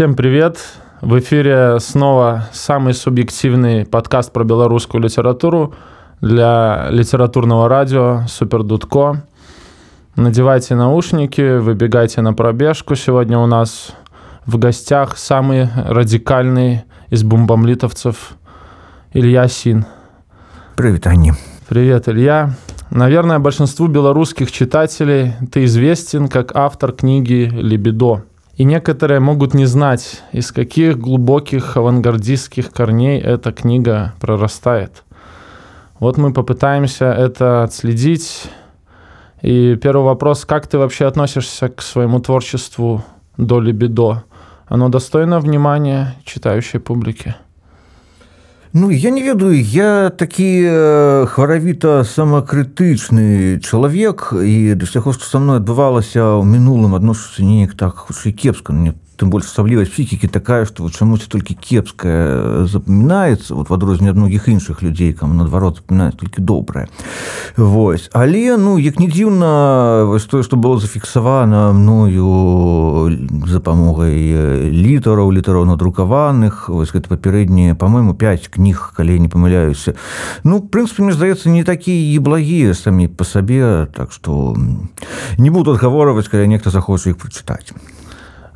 Всем привет! В эфире снова самый субъективный подкаст про белорусскую литературу для литературного радио Супер Дудко. Надевайте наушники, выбегайте на пробежку. Сегодня у нас в гостях самый радикальный из бомбомлитовцев Илья Син. Привет, Ани. Привет, Илья. Наверное, большинству белорусских читателей ты известен как автор книги «Либидо». И некоторые могут не знать, из каких глубоких авангардистских корней эта книга прорастает. Вот мы попытаемся это отследить. И первый вопрос, как ты вообще относишься к своему творчеству до либидо? Оно достойно внимания читающей публики? Ну я не ведаю я такі хваравіта самакрытычны чалавек і да ўсяго што са мной адбывалася ў мінулым адношуся неяк так хутчэй кепска мне тым больш асаблівасць псіхікі такая што вот чамусь толькі кепская запамінаецца вот в адрозненне ад многіх іншых людзей кам наадварот запамінаюць толькі добрае Вось. Але ну як не дзіўна вось тое што было зафіксавана мною за памогай літараў літараў надрукаваных вось гэта папярэднія по-мому 5 кніг калі не памыляюся ну прынцыпе мне здаецца не такія і благія самі по сабе так што не буду адгаворваць калі нехта захоча іх прачытаць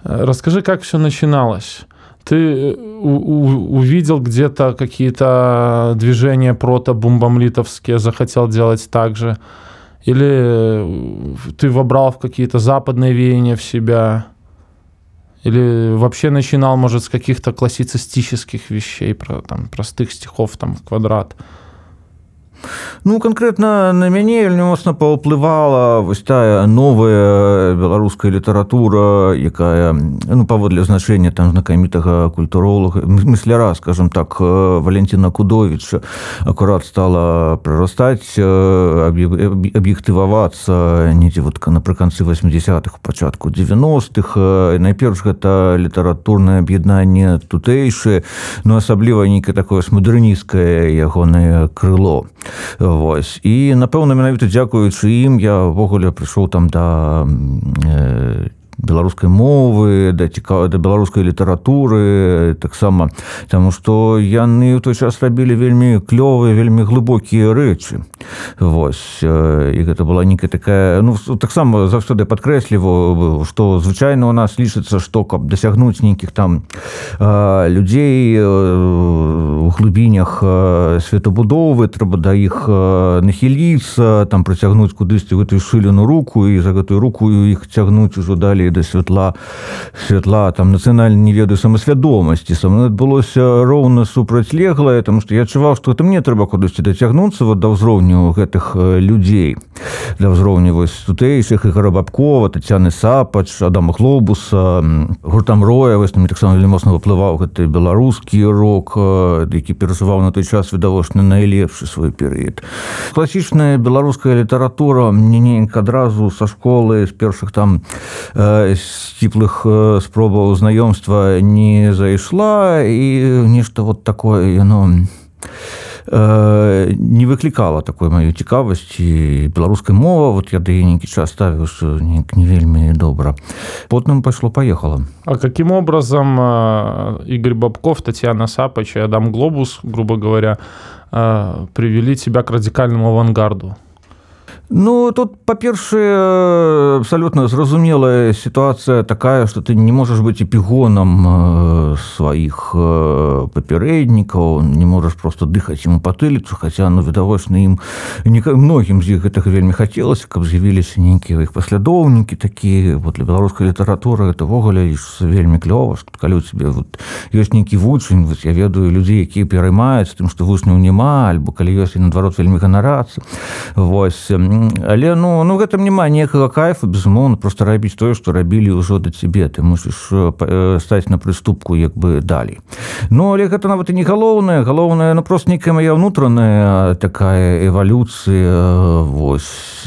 Расскажи, как все начиналось. Ты э, увидел где-то какие-то движения прото-бумбамлитовские, захотел делать так же? Или э, ты вобрал в какие-то западные веяния в себя? Или вообще начинал, может, с каких-то классицистических вещей, про, там, простых стихов там, в квадрат? Ну конкретно на мяне вельмі моцна паўплывала вось тая новая беларуская літаратура якая ну паводле значэння там знакамітага культуролага мысляра скажем так валентина кудовича акурат стала прарастаць аб'ектывавацца недзе вот напрыканцы 80-х пачатку 90-х найперш гэта літаратурнае аб'яднанне тутэйшае но асабліва нейкае такое мадэрнісцкае ягонае крыло Вось. і напэўна менавіта дзякуючы ім я ўвогуле прыйшоў там да беларускай мовы да цікава да беларускай літаратуры таксама таму што яны ў той час рабілі вельмі клёвыя вельмі глыбокія рэчы. Вось і гэта была нейкая такая ну таксама заўсёды падкрэсліваю што звычайна у нас лічыцца што каб дасягнуць нейкіх там людзей у глыбінях светабудовы трэба да іх нахіліцца там працягнуць кудысьці гэтую шылену руку і за гэтую руку іх цягнуць ужо далі далей да святла святла там нацыянальна не ведаю самасвядомасці са мной адбылося роўна супрацьлеглае там што я адчуваў што это мне трэба кудысьці дацягнуцца вот да ўзроўню гэтых людзей. Для ўзроўню вось тутэйшых і гарабабкова татяны сапач адама хлобуса гуртам роя вось мне таксама вельмі моцна выплываў гэты беларускі рок які перажываў на той час відавочна найлепшы свой перыяд. Класічная беларуская літаратура мне неяк адразу са школы з першых там э, сціплых спробаў знаёмства не зайшла і нешта вот такое яно не выклікала такой маю цікавасць і беларускай мова вот я да нейкі час ставіў што не вельмі добра потым пайшло поехала А каким образом Игорь бабков татьяна сапач и адам глобус грубо говоря привели тебя к радикальному авангарду Ну тут па-першае абсалютна зразумелая сітуацыя такая што ты не можаш быць эпігонам сваіх папярэднікаў не можаш просто дыхаць ему патыліцу хаця ну відавочна ім многім з іх гэтага вельмі хацелася каб з'явіліся нейкія іх паслядоўнікі такія. Вот для беларускай літаратуры этовогуле вельмі клёва што калі у цябе вот ёсць нейкі вучань вот я ведаю людзей якія пераймаюць тым што вучняў няма альбо калі ёсць і наадварот вельмі ганарацца восьось але ну ну гэтым няма некага кайфа безумоўна просто рабіць тое што рабілі ўжо да цябе. Ты мусіш стаць на прыступку як бы далей. Ну але гэта нават і не галоўнае. Галоўнае ну просто нейкая моя ўнутраная такая эвалюцыя вось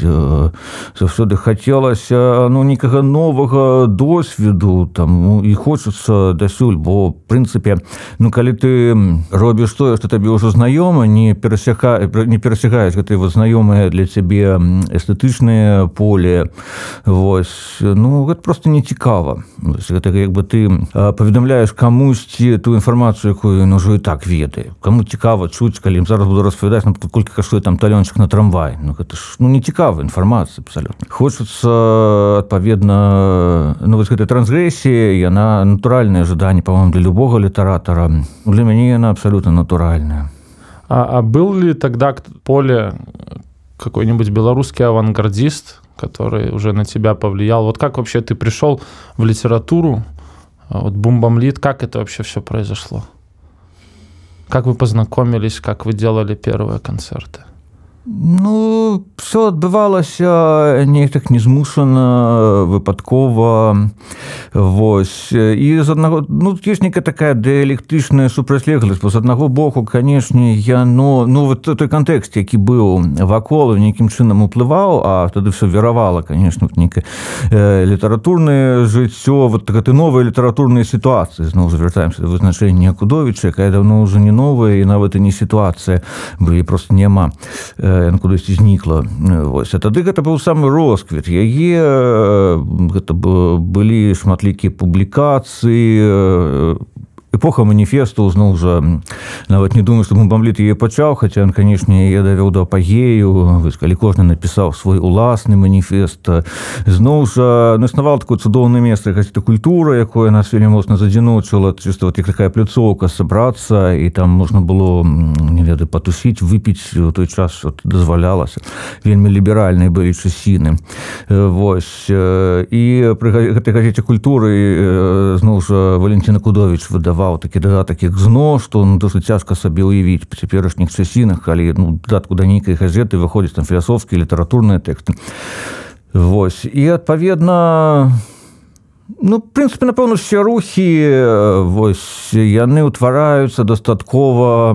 заўсёды хацелася ну некага новага досведу там ну, і хочацца дасюль бо прынцыпе ну калі ты робіш тое што табе ўжо знаёма не перасяха не перасягаеш гэтай вот знаёмыя для цябе эстэтычнае поле. Вось. Ну гэта просто не цікава гэта як бы ты паведамляеш камусьці ту інфармацыю якую ён ужо і так ведае. Кому цікава чуць калі ім зараз буду распавядаць на колькі каштуе там талёнчык на трамвай. Ну гэта ж ну не цікава інфармацыя абсалютна. Хочацца адпаведна ну вось гэта трансгрэсія яна натуральнае жаданне па-моему для любога літаратара. Для мяне яна абсалютна натуральная. А, а был ли тогда поле какой-нибудь белорусский авангардист, который уже на тебя повлиял? Вот как вообще ты пришел в литературу? Вот Бумбамлит, как это вообще все произошло? Как вы познакомились, как вы делали первые концерты? Ну все адбывалася неяк так незмушана выпадкова Вось. І з аднаго ну нейкая такая дыялектычная супрацьлегласць з аднаго боку канешне я но ну вот той кантэкст які быў вакол нейкім чынам уплываў а тады все веравала конечно нейкае э, літаратурнае жыццё вот гэты новыя літаратурныя сітуацыі. Зноў завяртаемся да вызначэння кудовіча якая давно ўжо не новая і нават і не сітуацыя бы просто няма. Э, яна кудысьці знікла вось. А тады гэта быў самы росквіт яе гэта былі шматлікія публікацыі эпоха маніфесту зноў жа нават не думаю што бомбліт яе пачаў хаця ён канешне я давёў да апагею вось калі кожны напісаў свой уласны маніфест зноў жа наснавал такое цудоўнае месца гасці культура якое нас вельмі моцна задзіночыла чыста вот як такая пляцоўка сабрацца і там можна было не веды патусіць выпіць у той час дазвалялася вельмі ліберальныя былі часіны Вось і пры гэтай газеце культуры зноў жа Валентина Кудович выдавал даваў такі дадатак як зно што ну, досыць цяжка сабе ўявіць па цяперашніх часінах калі ну, датку да нейкай газеты выходзіць там філасофскія літаратурныя тэксты Вось. І адпаведна ну прынцыпе напэўна все рухі вось яны ўтвараюцца дастаткова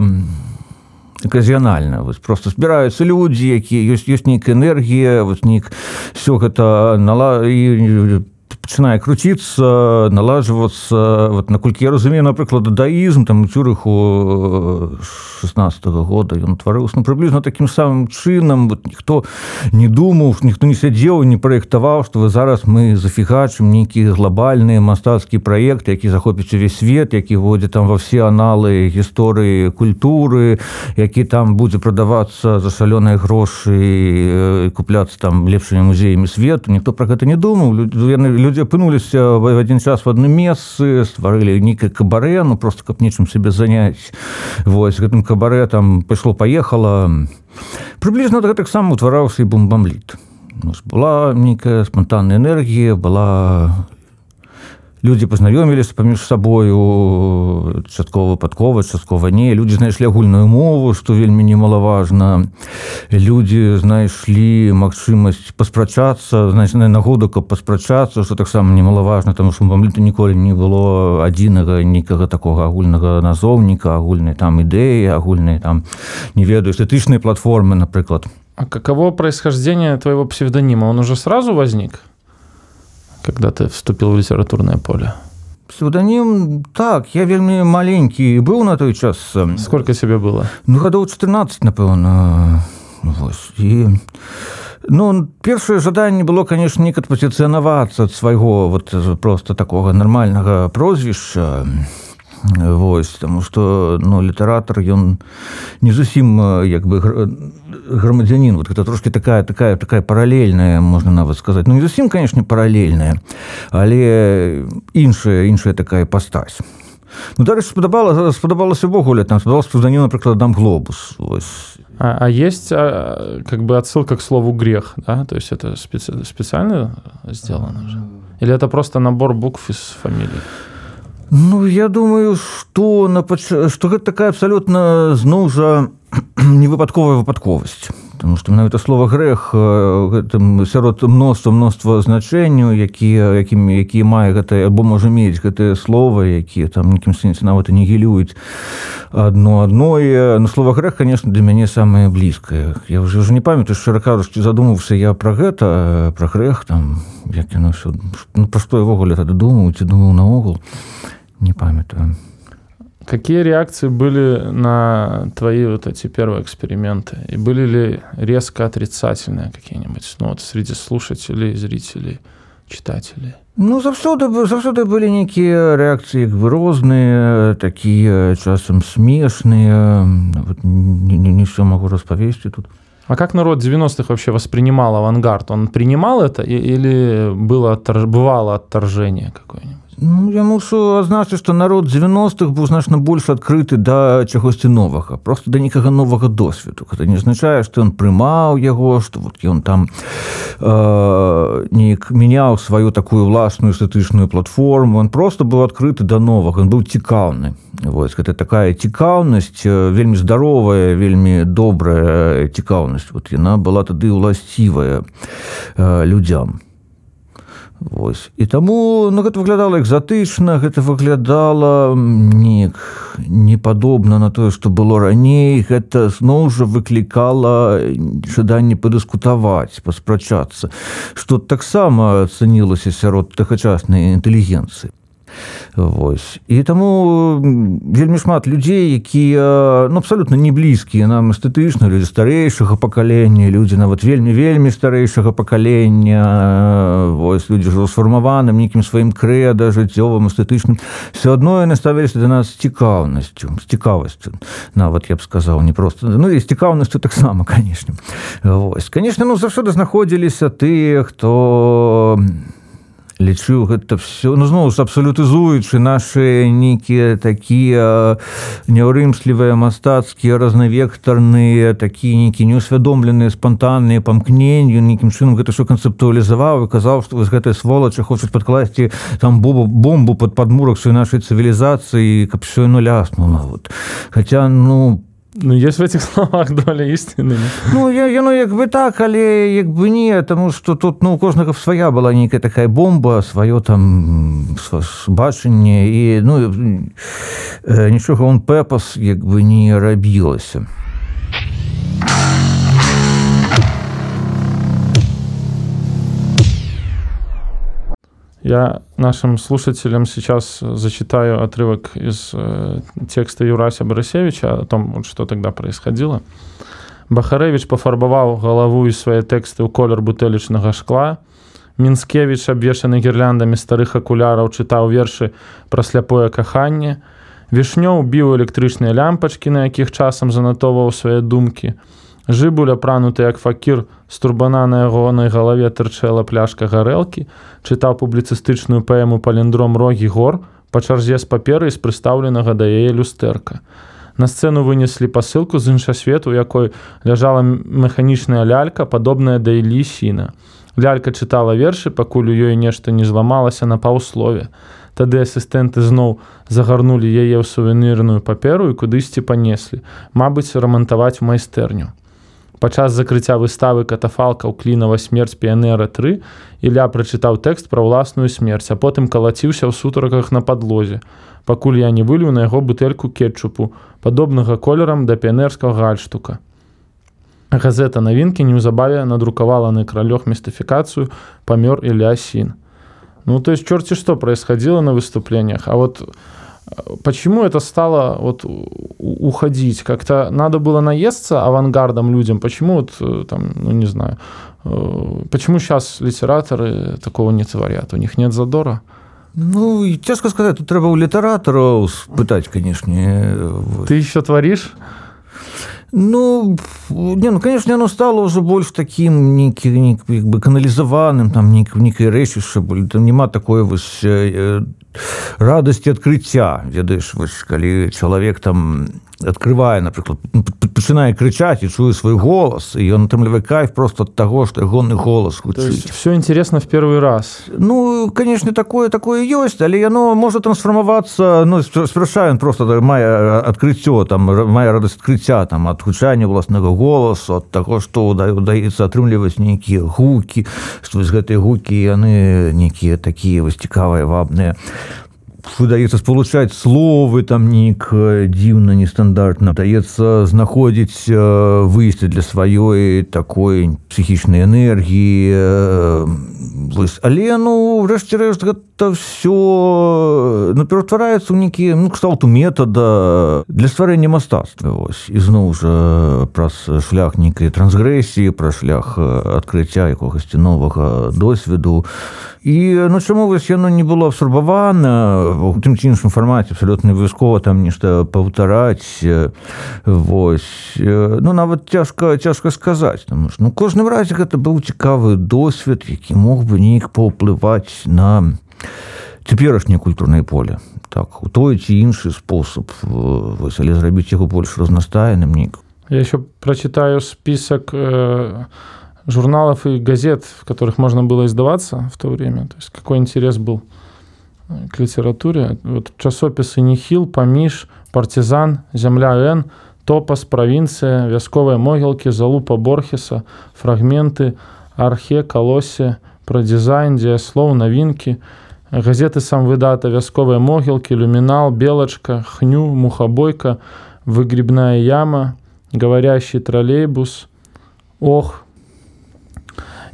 аказіянальна вось просто збіраюцца людзі якія ёсць ёсць нейкая энергія вось нейк все гэта нала і пачынае круціцца налажвацца вот наколькі я разумею напрыклад даізм там у цюрыху 16 -го года ён тварыўся ну, прыблізна таким самым чынам вот ніхто не думаў ніхто не сядзеў не праектаваў што вы зараз мы зафігачым нейкі глобальны мастацкі праект які захопіць увесь свет які водзе там во все аналы гісторыі культуры які там будзе прадавацца за шалёныя грошы купляцца там лепшымі музеямі свету ніхто про гэта не думаў яны людзі апынуліся в адзін час в адным месцы стварылі нейкае кабарэ ну просто каб нечым себе заняць вось гэтым кабарэ там пайшло паехала прыблізна гэтак сам утвараўся і бомбамліт была нейкая спонтанная энергія была людзі пазнаёміліся паміж сабою часткова выпадкова часткова не людзі знайшлі агульную мову што вельмі немалаважна людзі знайшлі магчымасць паспрачацца значная нагода каб паспрачацца што таксама немалаважна там што мамліты ніколі не было адзінага нейкага такога агульнага назоўніка агульнай там ідэі агульнай там не ведаю эстэтычнай платформы напрыклад А каково происхождение твоего псевдонима? Он уже сразу возник? Когда ты вступил в литературное поле? Псевдоним, так, я вельмі маленький быў на той час. Сколько себе было? Ну, гадоў 14, напэўна. Вось. І... Ну, першае жаданне было, конечно, некад пазіцыянавацца ад свайго вот, просто такога нармальнага прозвішча. Вось, таму што ну, літаратар ён не зусім як бы грамадзянін. Вот гэта трошки такая такая такая паралельная можна нават сказаць. Ну не зусім канешне паралельная але іншая іншая такая пастась ну дарэч спадабала спадабалася увогуле там спадалася псевдонім напрыклад дам глобус. Вось. А, а есть а, как бы отсылка к слову грех да? То есть это специ... специально сделано же или это просто набор букв из фамилии Ну я думаю что на что гэта такая абсолютно зноў жа невыпадковая выпадковасць потому что менавіта слова грэх гэтым сярод мноства мноства значэнняў якія якімі якія мае гэта або можа мець гэтыя словы якія там нейкім сэнсе нават і не гілююць одно адное на слова грэх конечно для мяне самае блізкае я уже уже не памятаю шчыра кажучы задумаўся я про гэта про грэх там як яно все ну, пра што я ввогуле тады думаю ці думаў наогул не памятаю Какие реакции были на твои вот эти первые эксперименты? И были ли резко отрицательные какие-нибудь, ну вот среди слушателей, зрителей, читателей? Ну заўсёды заўсёды былі нейкія рэакцыі як бы розныя такія часам смешныя вот, не, не, не все могу распавесці тут А как народ 90-х вообще воспринимал авангард? Он принимал это или было, бывало отторжение какое-нибудь? Ну, я мушу адзначыць што народ 90-х быў значна больш адкрыты да чагосьці новага просто да нейкага новага досведу гэта не азначае што ён прымаў яго што вот ён там э, неяк мяняў сваю такую ўласную эстэтычную платформу. Он просто быў адкрыты да новага он быў цікаўны вось гэта такая цікаўнасць вельмі здаровая вельмі добрая цікаўнасць вот яна была тады ўласцівая э, людзям Вось. І таму ну, гэта выглядала экзатычна, гэта выглядала неяк непадобна на тое, што было раней, гэта зноў жа выклікала жаданне падыскутаваць, паспрачацца, што таксама цанілася сярод тагачаснай інтэлігенцыі. Вось. і таму вельмі шмат людзей якія ну, абсалютна не блізкія нам эстэтычна людзі старэйшага пакалення людзі нават вельмі вельмі старэйшага пакалення вось людзі ж сфармаваным нейкім сваім крэда жыццёвым эстэтычным. Все адно яны ставіліся да нас цікаўнасцю з цікавасцю. Нават я б сказаў не просто ну і з цікаўнасцю таксама канешне. Вось. Канешне ну заўсёды знаходзіліся тыя хто не лічыў гэта все ну зноў ж абсалютызуючы наши нейкія такія няўрымслівыя мастацкія разнавектарныя такія нейкі неусвядомленыя спантанныя памкненню нейкім чынам гэта що канцэптуалізаваў і казаў што вось гэтыя сволачы хочуць падкласці там бобу бомбу под падмурак свой нашай цывілізацыі каб все ну ляснула вот. Хотя ну по Ну есть в этих словах доля істины Ну я, я ну як бы так але як бы не тому что тут ну у кожнага свая была нейкая такая бомба сваё там бачанне і ну нічога он пепас як бы не рабілася Я нашим слушателям сейчас зачитаю отрывок из э, текста Юрася Борисевича о том, вот, что тогда происходило. Бахаревич пофарбовал голову и свои тексты ў колер бутэлечнага шкла. Мінскевич, абвешаны гірляндамі старых акуляраў, чытаў вершы пра сляпое каханне. Вішнёў біў электрычныя лямпачкі, на якіх часам занатоўваў свае думкі. Жыбуля прануты як факір з турбана на ягонай галаве тырчэла пляшка гарэлкі, чытаў публіцыстычную паэму паліндром рогі гор па чарзе з паперы з прыстаўленага да яе люстэрка. На сцэну вынеслі пасылку з іншасвету, якой ляжала механічная лялька, падобная да ілі сіна. Лялька чытала вершы, пакуль у ёй нешта не зламалася на паўслове. Тады асістэнты зноў загарнулі яе ў сувенірную паперу і кудысьці панеслі, Мабыць, рамантаваць майстэрню. Падчас закрыцця выставы катафалка ў клінава смерць піянера 3 Ілля прачытаў тэкст пра ўласную смерць, а потым калаціўся ў сутарках на падлозе. Пакуль я не вылю на яго бутэльку кетчупу, падобнага колерам да піянерскага гальштука. Газета навінкі неўзабаве надрукавала на кралёг містыфікацыю памёр Ілля сін. Ну то есть чорці што происходило на выступлениях, а вот почему это стало вот уходить? Как-то надо было наесться авангардом людям. Почему вот э, там, ну не знаю, э, почему сейчас литераторы такого не творят? У них нет задора? Ну, цяжка сказать, тут трэба у літаратараў спытаць, канешне. Ты еще творишь? Ну не ну конечно оно стало уже больш таким нейкі як бы каналізаваным там нейкай рэчышча былі там няма такое вось э, радасці адкрыцця ведаеш вось калі чалавек там открывае напрыклад ну, пачынае крычаць і чую свой голас і ён атрымлівае кайф просто ад таго што ягоны голас все интересно в первый раз. Ну конечно такое такое ёсць але яно можа трансфармавацца ну спрашаем просто мае адкрыццё там мае радасць адкрыцця там ад гучання власнага голасу ад таго што удаецца атрымліваць нейкія гукі што вось гэтыя гукі яны нейкія такія вось цікавыя вабныя выдаецца спалучаць словы там нік дзіўна нестандартна даецца знаходзіць выйсце для сваёй такой псіхічнай энергіі але ну рэшце рэшт гэта все ну, ператвараецца ў нейкі ну, кшталту метада для стварэння мастацтва ось ізноў жа праз шлях нейкай трансгрэсіі пра шлях адкрыцця якогасьці новага досведу і ну чаму вось яно не было абсурбавана у тым ці іншым фармаце абсалютна абавязкова там нешта паўтараць вось ну нават цяжка цяжка сказаць там ну кожным разе гэта быў цікавы досвед які мог бы неяк паўплываць на цяперашняе культурнае поле. Так у той ці іншы спосаб вось але зрабіць яго больш разнастайным нік я еще прочитаю список э журналов и газет, в которых можно было издаваться в то время. То есть какой интерес был? э, к литературе. Вот часописы «Нихил», «Паміш», «Партизан», «Земля Н», «Топас», «Провинция», «Вясковые могилки», «Залупа Борхеса», «Фрагменты», «Архе», «Колоссе», «Про дизайн», «Диаслов», «Новинки», газеты «Сам выдата», «Вясковые могилки», «Люминал», «Белочка», «Хню», «Мухобойка», «Выгребная яма», «Говорящий троллейбус», «Ох»,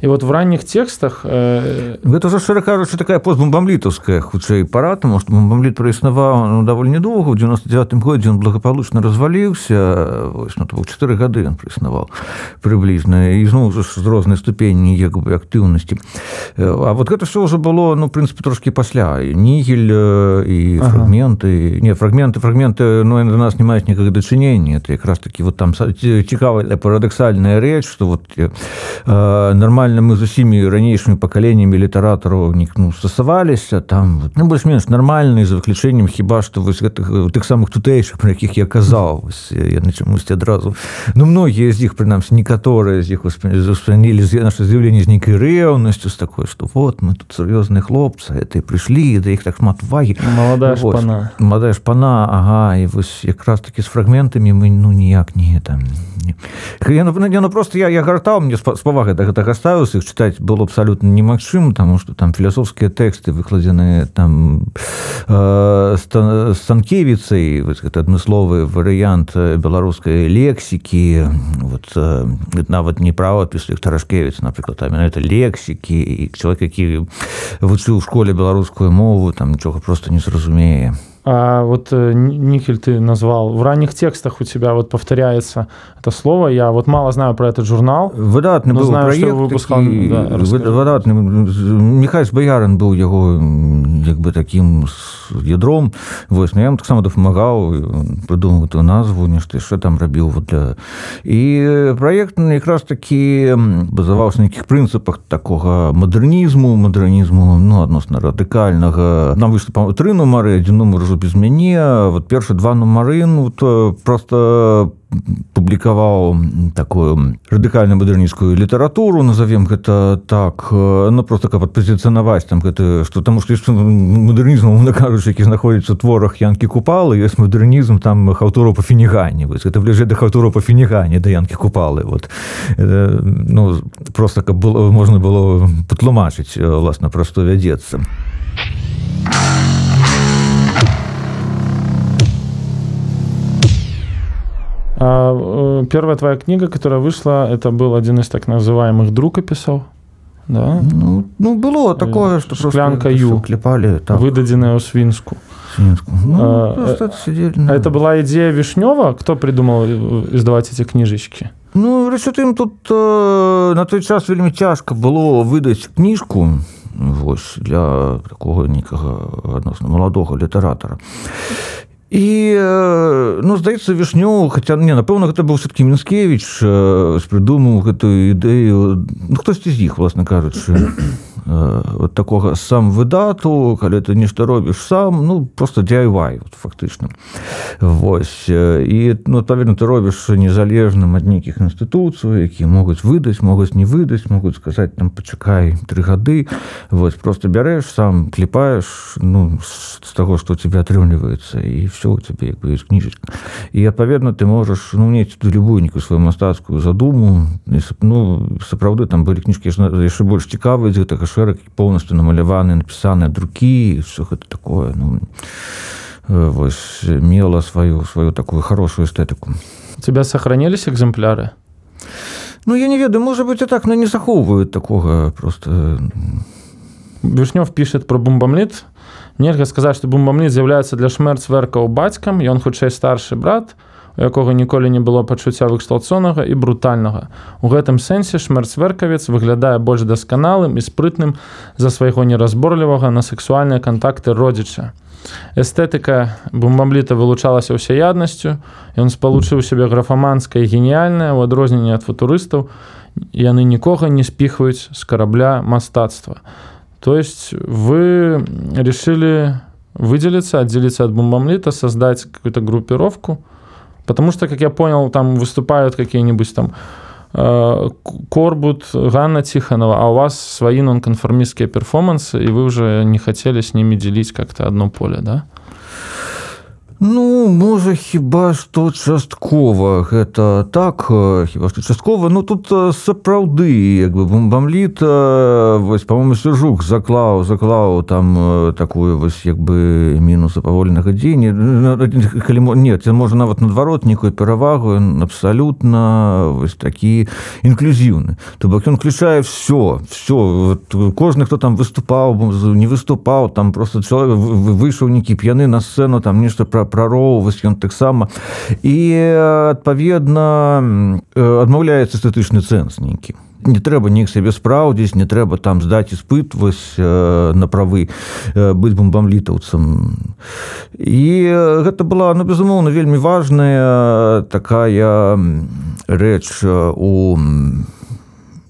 і вот в ранніх текстах э... гэта ўжо шчыра кажучы такая постбомбамлітаўская хутчэй пара тому што бомбамліт праіснаваў ну, даволі недоўга у 99 годзе он благополучна разваліўся ось, ну, бок чатыры гады ён прыснаваў прыблізна і зноў ж з рознай ступені як бы актыўнасці А вот гэта все ўжо было ну прынцыпе трошки пасля нігель і фрагменты ага. не фрагменты фрагменты ну до нас не маюць никак дачынення это якраз таки вот там цікавая парадаксальная рэч что вот э, нормально нормальна мы з усімі ранейшымі пакаленнямі літаратараў ну, стасаваліся там ну, больш-менш нармальны за выключэннем хіба што вось гэтых тых самых тутэйшых про якіх я казаў яны чамусьці адразу ну многія з іх прынамсі некаторыя з іх успянілі з наше з'яўленне з нейкай рэўнасцю з такой што вот мы тут сур'ёзныя хлопцы это прыйшлі да іх так шмат увагі маладая шпана. Маладая шпана Ага і вось якраз такі з фрагментамі мы ну ніяк не там не. Я, ну, ну, просто я я гартаў мне з павагай да гэтага ставіў стараюсь их читать было абсолютно немагчым потому что там філасофскія тэксты выкладзены там э, станкевіцай гэта адмысловы варыянт беларускай лексікі вот э, нават не правапіс тарашкевіц напрыклад там это лексікі і чалавек які вучыў у школе беларускую мову там нічога просто не зразумее А вот э, Никель ты назвал. В ранних текстах у тебя вот повторяется это слово. Я вот мало знаю про этот журнал. Выдатный был знаю, проект. Что выпускал, такі, да, выдатный. Михайль Боярин был его как бы таким ядром. Вот, но я ему так само допомагал, придумал эту назву, нечто еще там робил. Вот для... И проект как раз таки базовался на неких принципах такого модернизму, модернизму, ну, относно радикального. Нам вышло, по-моему, три номера, один уже без мяне вот першы два нумары ну то просто публікаваў такую радыкальна мадэрніцкую літаратуру назовем гэта так ну просто каб адпазіцыянаваць там гэта что там што мадэрнізм на кажучы які знаходзіцца творах янкі купалы ёсць мадэрнізм там хаўтуру па фінігані вось гэта бліжэй да хаўтуру па фінігані да янкі купалы вот. Ну просто каб было можна было патлумачыць власна пра што вядзецца а э, первая твоя книга, которая вышла, это был один из так называемых друкописов. Да? Ну, ну было такое, что Шклянка Ю. клепали. Так. Выдаденная у Свинску. Свинску. Ну, а, это, сидели, а это была идея Вишнева? Кто придумал э, издавать эти книжечки? Ну, рэч тым тут э, на той час вельмі цяжка было выдаць кніжку вось для такого нейкага адносна маладога літаратара і ну здаецца вішню хаця не напэўна гэта быў все-таки мінскевич прыдумаў гэтую ідэю ну, хтосьці з іх власна кажучы вот такога сам выдату калі ты нешта робіш сам ну просто DIY вот, фактычна Вось і ну, адпаведна ты робіш незалежным ад нейкіх інстытуцый які могуць выдаць могуць не выдаць могуць сказаць там пачакай тры гады вось просто бярэш сам кліпаеш ну з таго што у тебя атрымліваецца і все у тебе як бы ёсць кніжачка і адпаведна ты можаш ну мець тут любую нейкую сваю мастацкую задуму ну сапраўды там былі кніжкі яшчэ больш цікавыя з гэтага шэраг полностью намаляваны напісаныя друкі все гэта такое ну, вось мела сваю сваю такую хорошую эстэтыку у тебя сохранились экземпляры? Ну я не ведаю может быть и так но не захоўваюць такога просто. Вішнёв пишет про бомбамліт нельга сказаць что бомбамліт з'яўляецца для шмерцверкаў бацькам ён хутчэй старшы брат у якога ніколі не было пачуцця выксталцонага і брутальнага. У гэтым сэнсе шмерцверкавец выглядае больш дасканалым і спрытным за свайго неразборлівага на сексуальныя контакты родзіча. Эстэтыка бомбамліта вылучалася ўсяяднасцю ён спалучыў сябе графаманскае геніяльнае ў адрозненне ад футурыстаў яны нікога не спіхваюць з карабля мастацтва то есть вы решили выделиться отделиться от бомбамлита создать какую-то группировку потому что как я понял там выступают какие-нибудь там э, Корбут, Ганна Тихонова, а у вас свои нонконформистские перформансы, и вы уже не хотели с ними делить как-то одно поле, да? Ну можа хіба што часткова гэта так хіба што часткова? Ну тут сапраўды як бы бомбамліт вось по-моему сюжук заклаў заклаў там такую вось як бы мінуса павольнага дзеяння. Калі нет можа нават наадварот некую перавагу абсалютна вось такі інклюзіўны. То бок ён включае все все кожны хто там выступаў не выступаў там просто чалавек выйшаў нейкі п'яны на сцэну там нешта пра прароўваць ён таксама. І адпаведна адмаўляецца эстэтычны цэнс нейкі. Не трэба неяк сябе спраўдзіць не трэба там здаць іспыт вось на правы быць бомбамлітаўцам і гэта была ну безумоўна вельмі важная такая рэч у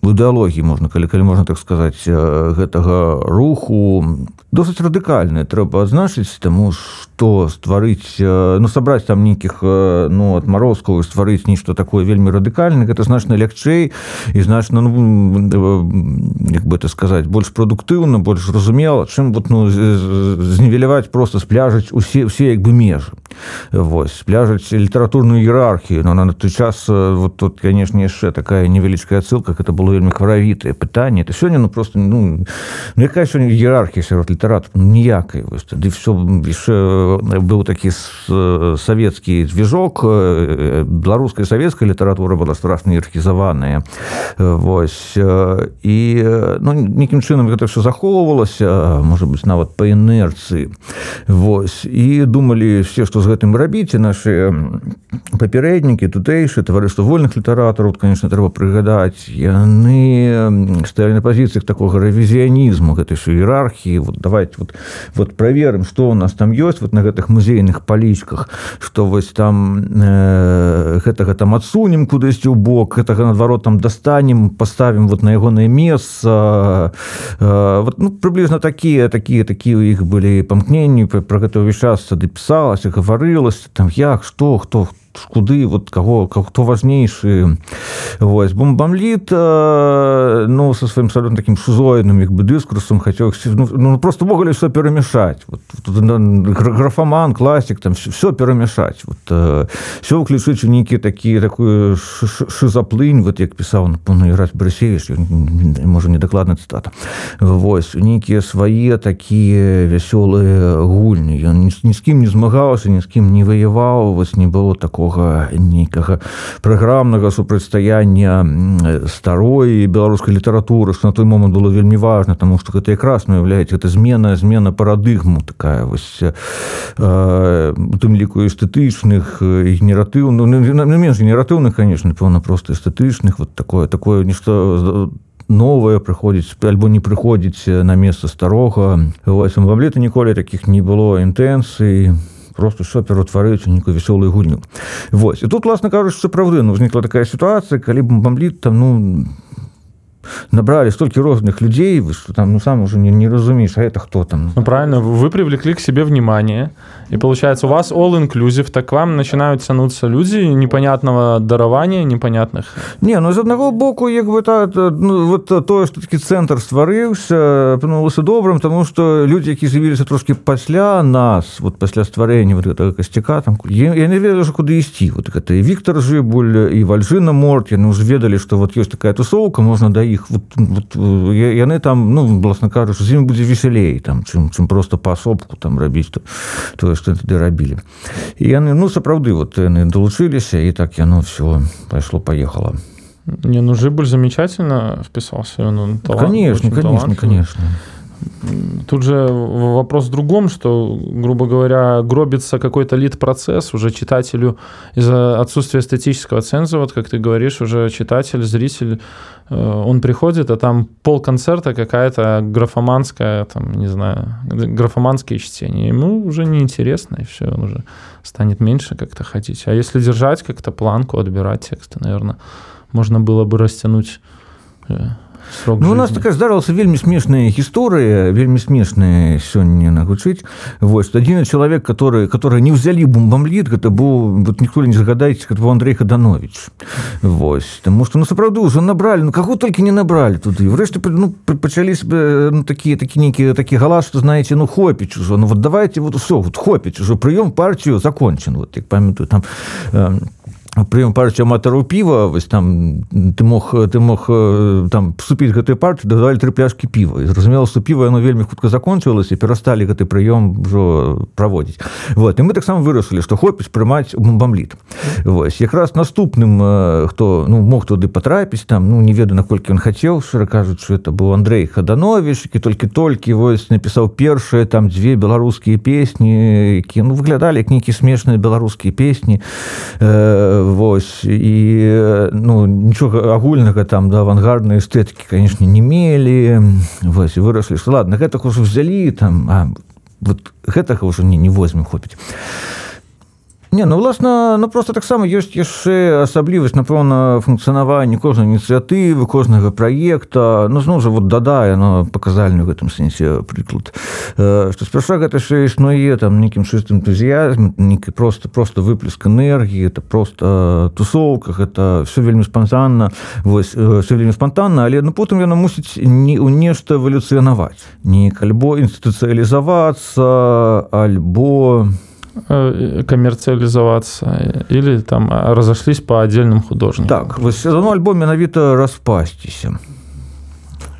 ідэалогіі можна калі калі можна так сказаць гэтага руху. Досыць радыкальная трэба адзначыць таму што стварыць ну сабраць там нейкіх ну адмарозкаў стварыць нешта такое вельмі радыкальна гэта значна лягчэй і значна ну, як бы это сказаць больш прадуктыўна больш зразумела чым вот ну знівеляваць просто спляжаць усе усе як бы межы. Вось пляжаць літаратурную іерархію но на той час вот тут канешне яшчэ такая невялічкая ссылка это было вельмі хваравітае пытанне это сёння ну просто ну, ну якая сёння іерархія сярод літарату ніякай ды все яшчэ быў такі савецкі движок беларуская савецкая літаратура была страшна іерархізаваная Вось і ну, нейкім чынам гэта все захоўвалася можа быть нават па інерцыі Вось і думалі все што з гэтым рабіце наши папярэднікі тутэйшы таварыства вольных літаратараў конечно трэба прыгадаць яны сталі на пазіцыях такога рэвізіянізму гэтай іерархіі вот давайте вот вот проверым что у нас там ёсць вот на гэтых музейных палічках что вось там э, гэтага там адсунем кудысьці ў бок гэтага наадварот там достанем поставим вот на ягонае месца. Э, вот ну приблизно такія такія такія у іх былі памкненні про гэта ўвесь час сады пісалася гаварылася там як что хто хто куды вот кого хто важнейшы вось бомбамліт ну со сваім абсолютно таким шузоідным як бы дыскурсам хацеў ну, ну, просто могли все перамяшаць вот, графаман класік там все перамяшаць вот все уключыць у нейкі такі такую шизаплынь вот як пісаў напомну іграць брасевич можа недакладна цитата. Вось нейкія свае такія вясёлыя гульні ён ні, ні з кім не змагаўся ні з кім не ваяваў вось не было такого такога нейкага праграмнага супрацьстаяння старой беларускай літаратуры на той момант было вельмі важна тому что гэта якраз уяўляеце это змена змена парадыгму такая вось тым ліку эстэтычных генератыў ну, менш генератыўных конечно пэўна просто эстэтычных вот такое такое нешта новое прыходзіць альбо не прыходзіць на место старога. Вось вам лета ніколі таких не было інтэнцыі просто що пераўтвараюць у нейкую вясёлую гульню. Вось і тут власна кажуць сапраўды ну, узнікла такая сітуацыя калі бомбліт там ну набрали столько розных людей вы что там ну сам уже не, не разумеешь а это кто там? Ну, правильно вы привлекли к себе внимание и получается у вас all inclusive так к вам начинают тянуться люди непонятного дарования непонятных. Не ну из одного боку як бы так ну, вот то что таки центр стварыўся апынулася добрым тому что люди які з'явіліся трошки пасля нас вот пасля стварэння вот этого костяка там я, я не ведаю куды ісці вот это і Віктор жыбуль і вальжына морт яны уже ведалі что вот есть такая тусовка можна да іх вот вот, вот, яны там ну власна кажучы з ім будзе весялей там чым чым просто паасобку там рабіць то тое што тады рабілі і яны ну сапраўды вот яны далучыліся і так яно все пайшло поехала не ну жибуль замечательно вписался он, он талант, конечно конечно конечно Тут же вопрос в другом, что, грубо говоря, гробится какой-то лид-процесс уже читателю из-за отсутствия эстетического ценза, вот как ты говоришь, уже читатель, зритель, э, он приходит, а там пол концерта какая-то графоманская, там, не знаю, графоманские чтения. Ему уже неинтересно, и все, он уже станет меньше как-то ходить. А если держать как-то планку, отбирать тексты, наверное, можно было бы растянуть э, срок ну, у нас такая здарылася вельмі смешная гісторыя вельмі смешная сёння нагучыць вось адзін чалавек который который не ўзялі бомбамліт гэта быў вот ніхто не загадаеце как Андрей хаданович Вось тому что ну сапраўды ўжо набралі ну каго толькі не набралі туды врэшце ну, пачалі ну, такія такі нейкі такі галас что знаете ну хопіць ужо ну вот давайте вот все вот хопіць ужо прыём партію закончен вот як памятаю там э, прыём партію аматараў піва вось там ты мог ты мог там вступіць гэтай партыі дадавалі тры пляшкі піва і зразумела што піва яно вельмі хутка закончылася перасталі гэты прыём ўжо праводзіць вот. І мы таксама вырашылі што хопіць прымаць бомбамліт вось. Якраз наступным хто ну мог туды патрапіць там ну не ведаю наколькі ён хацеў шчыра кажучы это быў Андрей хаданович які толькі-толькі вось напісаў першыя там дзве беларускія песні які ну выглядалі як нейкі смешныя беларускія песні э, Вось і ну нічога агульнага там да авангарднай эстэтыкі канешне не мелі. Вось выраслі ладно гэтак ужо взялі там а, вот гэтага ўжо не не возьмем хопіць Не ну власна ну просто таксама ёсць яшчэ асаблівасць напэўна функцыянавання кожнай ініцыятывы кожнага праекта. Ну зноў жа вот дадае но паказальны в гэтым сэнсе прыклад. Што спярша гэта яшчэ існуе там нейкім чыстым энтузіязм нейкі просто просто выплеск энергіі это просто тусоўках это все вельмі спонтанна вось все вельмі спонтанна але ну потым яна мусіць не у нешта эвалюцыянаваць. Неяк альбо інстытуцыялізавацца альбо не Э, коммерциализоваться или там разошлись по отдельным художникам так вось ну, альбом менавіта распасціся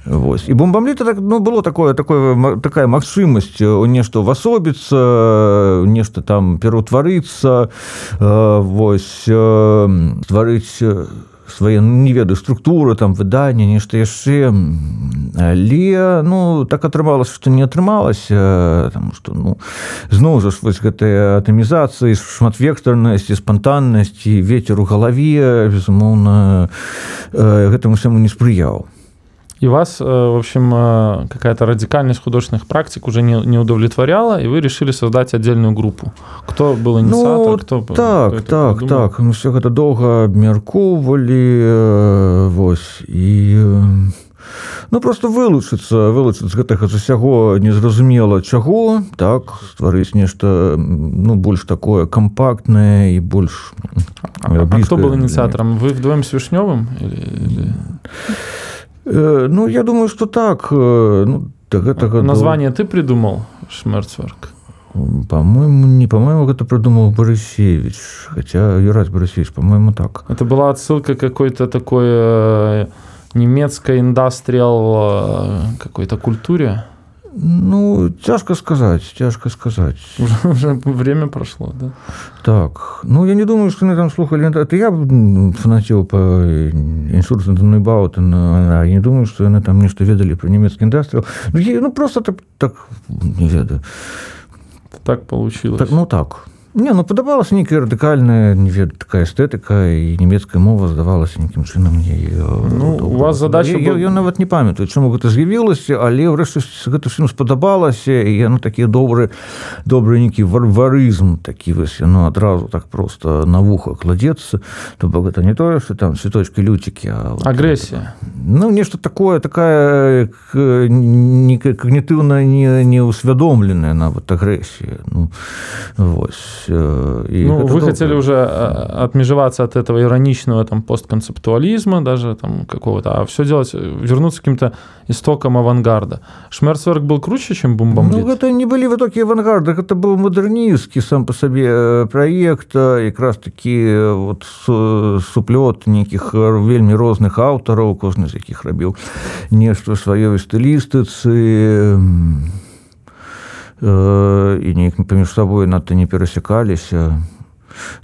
Вось. і бомбамліта так ну было такое такое такая магчымасць у нешта васобіцца нешта там пераўтварыцца вось стварыць свае ну, не ведаю структуры там выдання нешта яшчэ але ну так атрымалася што не атрымалася там што ну зноў жа вось гэтая атамізацыі шматвектарнасці спантаннасці ветер у галаве безумоўна гэтаму саму не спрыяў и вас, э, в общем, э, какая-то радикальность художественных практик уже не, не удовлетворяла, и вы решили создать отдельную группу. Кто был инициатор? Ну, кто, так, кто так, придумал? так. Мы все это долго обмерковывали, э, вот, и... Ну просто вылучыцца вылучыць гэтага засяго незразумела чаго так стварыць нешта ну больш такое кампактнае і больш а, а кто был инициатором вы вдвоем с вішнёвым или, или... Э, ну я думаю что так э, ну, гэтага название ты придумал шмерцверк? По-моему не по-моему это придумал борисевич хотя юрась борисевич по-моему так. Это была отсылка какой-то такой э, немецкой индастриал какой-то культуре Ну цяжка сказаць цяжка сказаць уже время прошло да? так ну я не думаю что на там слухали это я фанаціў по інсурсбаутен не думаю что яны там нешта ведалі про нямецкі індастрыал ну, ну просто так так не ведаю так получилось так, ну так Не ну падабалася нейкая радыкальная не ведаю такая эстэтыка і нямецкая мова здавалася нейкім чынам мне ну, у вас задача я, я нават не памятаю чаму гэта з'явілася але ўрэшце гэта всім спадабалася і яно такі добры добры нейкі варварызм такі вось яно адразу так просто на вуха кладзецца то бок гэта не тое что там цветочки люцікі агрэсія ну нешта такое такая не когнітыўна не не усвядомленая нават агрэсія ну вось вось і ну, вы хотели уже отмежеваться от этого ироничного там постконцептуализма даже там какого-то а все делать вернуться каким-то истокам авангарда. Шмерцверк был круче чем бомбам ну, это не были в итоге авангарда это был модернистский сам по сабе проект якраз таки вот суплет нейкіх вельмі розных аўтараў кожны з якіх рабіў нешта сваёй стылістыцы і неяк паміж сабой надта не перасякаліся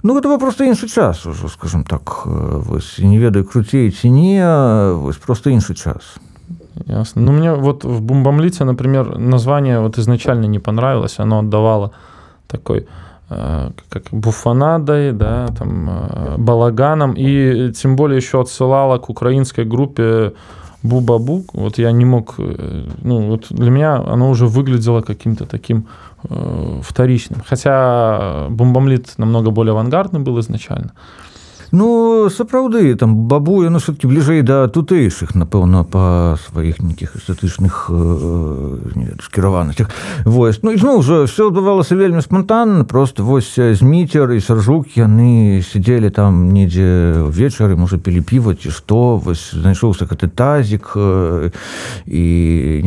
ну это просто іншы час ужо скажем так вось не ведаю круцей ці не вось просто іншы час Ясно. Ну, мне вот в Бумбамлице, например, название вот изначально не понравилось, оно отдавало такой Э, как буфанадой, да, там, э, балаганом, и тем более еще отсылала к украинской группе Бубабук. Вот я не мог, э, ну, вот для меня оно уже выглядело каким-то таким э, вторичным. Хотя Бомбомлит намного более авангардный был изначально. Ну сапраўды там бабуя ну все-таки бліжэй да тутэйшых напэўна па сваіх нейкіх эстэтычных э, скіраванасцях. Вось. Ну ізноў уже все адбывалася вельмі спонтанна просто вось зміцер і саржук яны сидзелі там недзе ўвечары можа пілі піва ці што вось знайшоўся гэты тазік э, і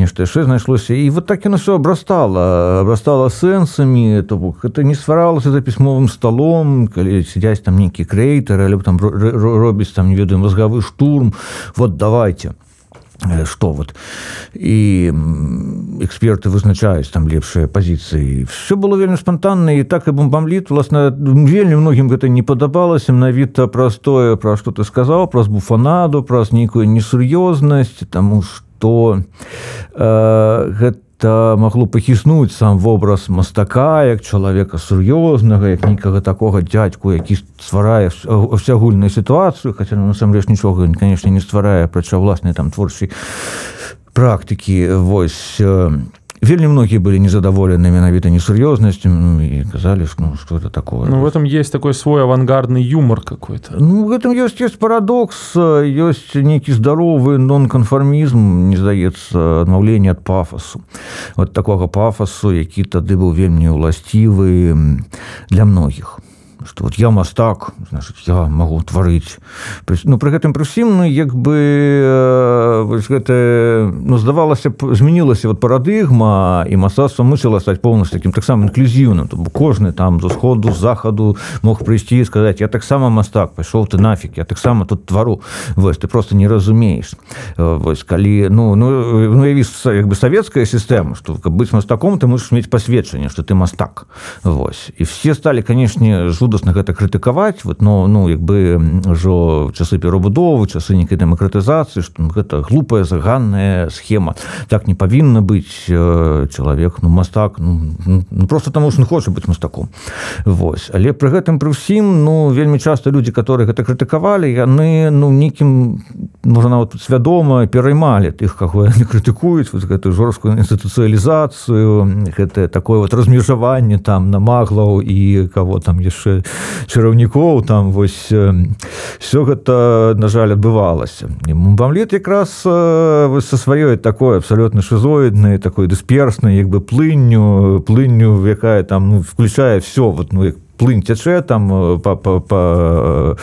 нешта яшчэ знайшлося. І вот так яно все абрастала абрастала сэнсамі то бок это не стваралася за пісьмовым столом калі сядзяць там нейкі крэйтары либо там робіць там не ведаю мозговы штурм. Вот давайте. Что вот? І эксперты вызначаюць там лепшыя пазіцыі все было вельмі спонтанна і так і бомбамліт власна вельмі многім гэта не падабалася менавіта простое пра што ты сказаў праз буфанаду праз нейкую несур'ёзнасць тому что э, гэта гэта магло пахіснуць сам вобраз мастака як чалавека сур'ёзнага як нейкага такога дядзьку які стварае усягульную сітуацыю хаця ну, насамрэч нічога конечно не стварае прача ўласнай там творчай практыкі вось вельмі многие были незадоволены менавіта несур'ёзнасцю ну, и казали ну, что это такое. Ну, в этом есть такой свой авангардный юмор какой-то. Ну, в этом есть есть парадокс есть нейкі здоровы нон-канфармізм не здаецца адмаўление от пафосу. Вот такого пафосу які тады быў вельмі уласцівы для многих что вот я мастак значит я могу тварыць ну при гэтым пры усім ну як бы э, гэта ну здавалася змянілася вот парадыгма і мастацтва мусіла стаць полностью таким таксама інклюзіўным то кожны там з усходу захаду мог прыйсці і сказаць я таксама мастак пайшоў ты нафиг я таксама тут твару вось ты просто не разумееш вось калі ну ну ну явіцца як бы савецкая сістэма что каб быць мастаком ты можешь мець пасведчанне что ты мастак. Вось і все сталі канешне жу жудасна гэта крытыкаваць вот но ну як бы ўжо часы перабудовы часы нейкай дэмакратызацыі што ну, гэта глупая заганная схема. Так не павінна быць э, чалавек ну мастак ну, ну просто таму что хоча быць мастаком. Вось. Але пры гэтым пры ўсім ну вельмі часто людзі которые гэта крытыкавалі яны ну нейкім можа нават свядома пераймалі тых каго яны крытыкуюць вот гэтую жорсткую інстытуцыялізацыю гэтае такое вот размежаванне там на маглаў і кого там яшчэ чараўнікоў там вось все гэта на жаль адбывалася. Бамлет якраз со сваёй такой абсалютна шизоіднай такой дысперснай як бы плынню плынню якая там ну, включае все вот ну як плынь цячэ там па па па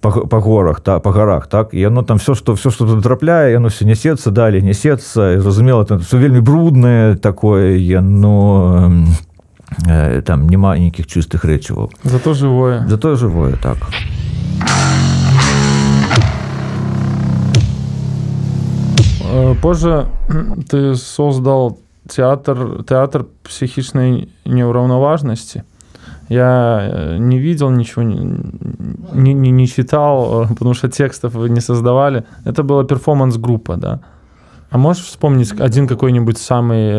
по, по горах та по горах так? І оно там все что все что трапляе яно все несецца далее несецца зразумела там все вельмі брудное такое яно Э, там няма нейкіх чыстых рэчываў зато живое. Зато живое так. Э, позже ты создал театр театр психичной неуравноважности я э, не видел ничего не, не, не читал потому что текстов вы не создавали. Это была перформанс группа да. А можешь вспомнить один какой-нибудь самый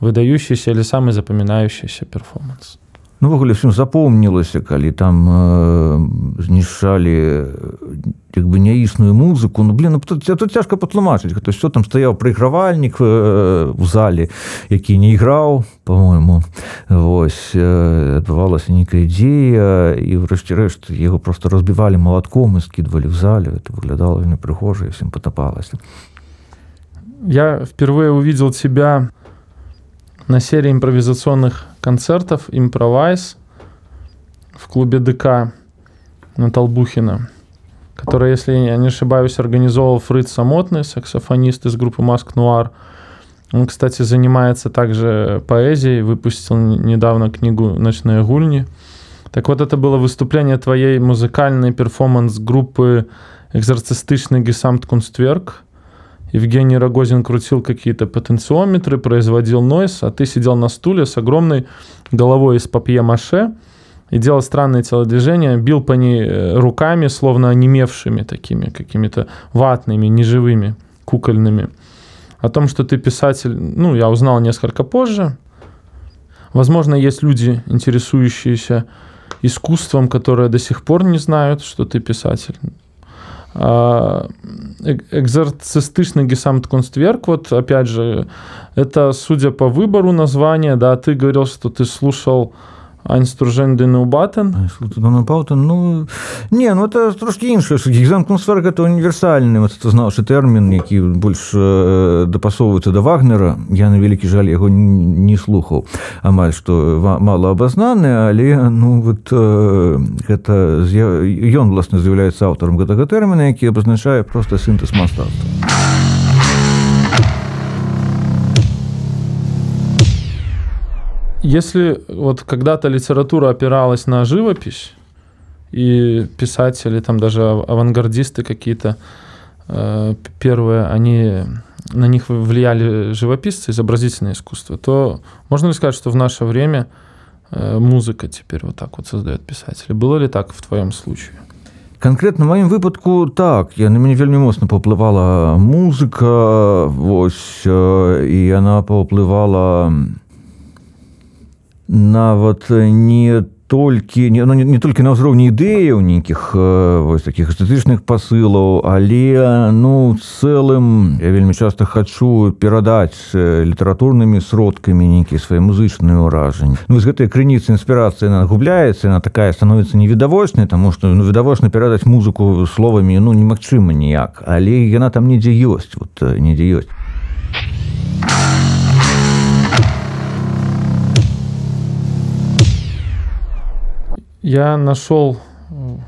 выдающийся или самый запоминающийся перформанс? Ну, ввогуле всім запомнілася калі там э, знішалі як бы няісную музыку. Ну блин ну, тут, тут цяжка патлумачыць. Гэта все там стаяў прыгравальнік э, у зале які не іграў по-моему. Восьось э, адбывалася нейкая ідзея і ўрэшце рэшт яго просто разбівалі малатком і скидывалі в зале. Это выглядала не прыгожа всем потапалася я впервые увидел тебя на серии импровизационных концертов «Импровайз» в клубе ДК на Толбухина, который, если я не ошибаюсь, организовал Фрид Самотный, саксофонист из группы «Маск Нуар». Он, кстати, занимается также поэзией, выпустил недавно книгу «Ночные гульни». Так вот, это было выступление твоей музыкальной перформанс-группы «Экзорцистичный Гесамт Кунстверк», Евгений Рогозин крутил какие-то потенциометры, производил нойс, а ты сидел на стуле с огромной головой из папье-маше и делал странные телодвижения, бил по ней э, руками, словно онемевшими такими, какими-то ватными, неживыми, кукольными. О том, что ты писатель, ну, я узнал несколько позже. Возможно, есть люди, интересующиеся искусством, которые до сих пор не знают, что ты писатель. А, экзорцистичный гесамт-констверк, вот опять же, это судя по выбору названия, да, ты говорил, что ты слушал Айнстружен Батен Баутен ну не ну это трошки іншае экзамкнусфер это універсальны вот это знаў тэрмін які больш э, дапасоўваецца да вагнера я на вялікі жаль яго не слухаў амаль што мало абазнаны але ну вот э, гэта ён власна з'яўляецца аўтарам гэтага тэрміна які абазначае просто сінтэз мастацтва Если вот когда-то литература опиралась на живопись, и писатели, там даже авангардисты какие-то э, первые, они на них влияли живописцы, изобразительное искусство, то можно ли сказать, что в наше время э, музыка теперь вот так вот создает писатели? Было ли так в твоем случае? Конкретно в маім выпадку так я на мяне вельмі моцна паўплывала музыка вось і яна паўплывала нават не толькі не, ну, не, не толькі на ўзроўні ідэяў нейкіх таких эстэтычных пасылаў але ну цэлым я вельмі часта хачу перадаць літаратурнымі сродкамі нейкія свае музычныя ўражанні ну, з гэтай крыніцы інспірацыі она губляецца она такая становіцца невідавочнай таму што ну відавочна перадаць музыку словамі ну немагчыма ніяк але яна там недзе ёсць вот недзе ёсць Я нашел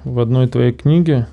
в одной твоей книге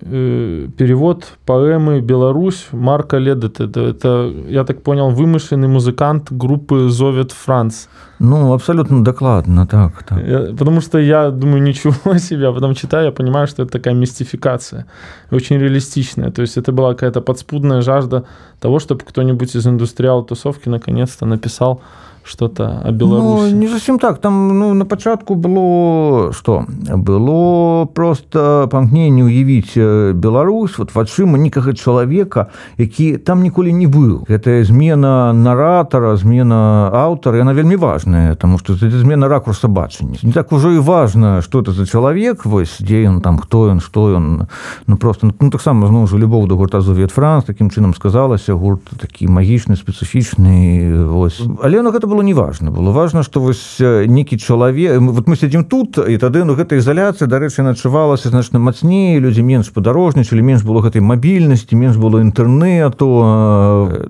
э, перевод поэмы «Беларусь» Марка Ледета. Это, это, я так понял, вымышленный музыкант группы «Зовет Франц». Ну, абсолютно докладно, так. так. Я, потому что я думаю, ничего себе, а потом читаю, я понимаю, что это такая мистификация, очень реалистичная. То есть это была какая-то подспудная жажда того, чтобы кто-нибудь из индустриал-тусовки наконец-то написал что-то о Беларуси? Ну, не зусім так. Там ну на пачатку было что? Было просто памкненне уявіць Беларусь вот вачыма некага чалавека які там ніколі не быў. Гэтая змена наратара змена аўтара яна вельмі важная тому что змена ракурса бачання. Не так ужо і важно что это за чалавек вось дзе ён там хто ён что ён. Ну просто ну таксама зноў жа любоў до гурта зовет франц таким чынам сказалася гурт такі магічны спецыфічны ось але на гэта было не важно было важно что вось нейкі чалавек вот мы сядзім тут і тады ну гэта ізаляцыя дарэчы начувалася значна мацней людзі менш падарожнічалі менш было гэтай мабільнасці менш было інтэрнету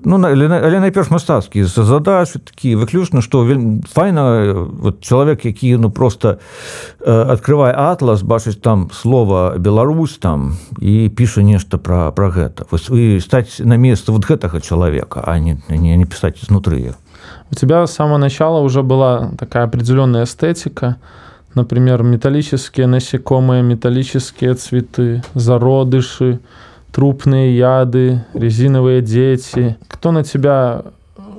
ну але, але найперш мастацкі за задачы такі выключна что файна вот чалавек які ну просто открывае атлас бачыць там слова Беларусь там і піша нешта про про гэта. Вось вы стаць на место вот гэтага чалавека а не не, не пісаць знутры у тебя с самого начала уже была такая определенная эстетика, например, металлические насекомые, металлические цветы, зародыши, трупные яды, резиновые дети. Кто на тебя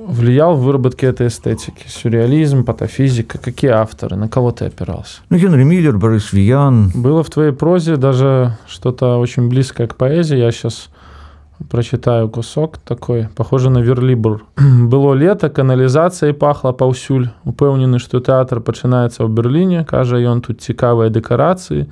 влиял в выработке этой эстетики? Сюрреализм, патофизика? Какие авторы? На кого ты опирался? Ну, Генри Миллер, Борис Виян. Было в твоей прозе даже что-то очень близкое к поэзии. Я сейчас прочитаю кусок такой похоже на верлібур было лето каналізацыяй пахла паўсюль упэўнены што тэатр пачынаецца ў берерліне кажа ён тут цікавыя дэкарацыі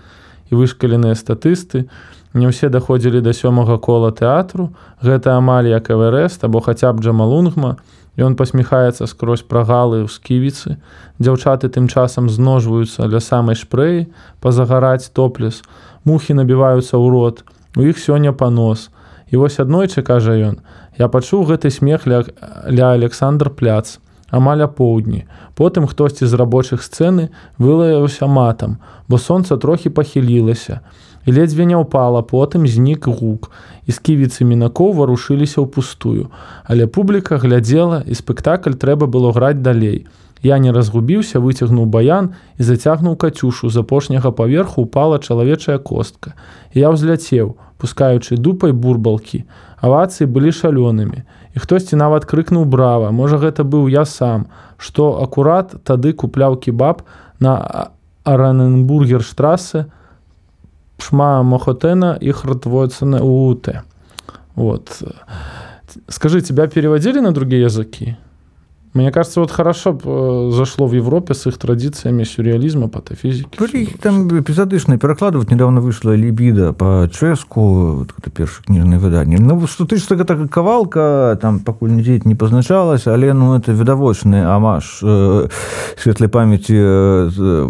і вышкаленыя статысты. Не ўсе даходзілі да сёмага кола тэатру. Гэта амаль як эверест або хаця б джамалунгма ён пасміхаецца скрозь прагалы ў сківіцы. Дзяўчаты тым часам зножваюцца ля самай шпрэі пазагараць топлес. Мухі набіваюцца ў рот. У іх сёння панос. а І вось аднойчы кажа ён: Я пачуў гэты смех ля, ля Александр пляц. амаль апоўдні. Потым хтосьці з рабочых сцэны вылаяўся матам, бо сонца трохі пахілілася. І ледзьве не ўпала, потым знік гук. І сківіцы мінакоў варушыліся ў пустую. Але публіка глядзела і спектакль трэба было граць далей. Я не разгубіўся, выцягнуў баян і зацягнуў кацюшу з апошняга паверху упала чалавечая костка. Я ўзляцеў, пускаючы дупай бурбалкі. Авацыі былі шалёнымі. І хтосьці нават крыкнуў брава, можа гэта быў я сам, што акурат тады купляў кебаб на Араненбургер штрасы, шма Мохотена и Хартвойцена УУТ. Вот. Скажи, тебя переводили на другие языки? Мне кажется, вот хорошо б э, зашло в Европе с их традициями сюрреализма, патофизики. Были там эпизодычные перекладывать. Недавно вышла «Либидо» по чешку, вот это первое книжное выдание. Ну, что ты что такая ковалка, там, покуль не не позначалась, але, ну, это видовочный амаш э, светлой памяти э,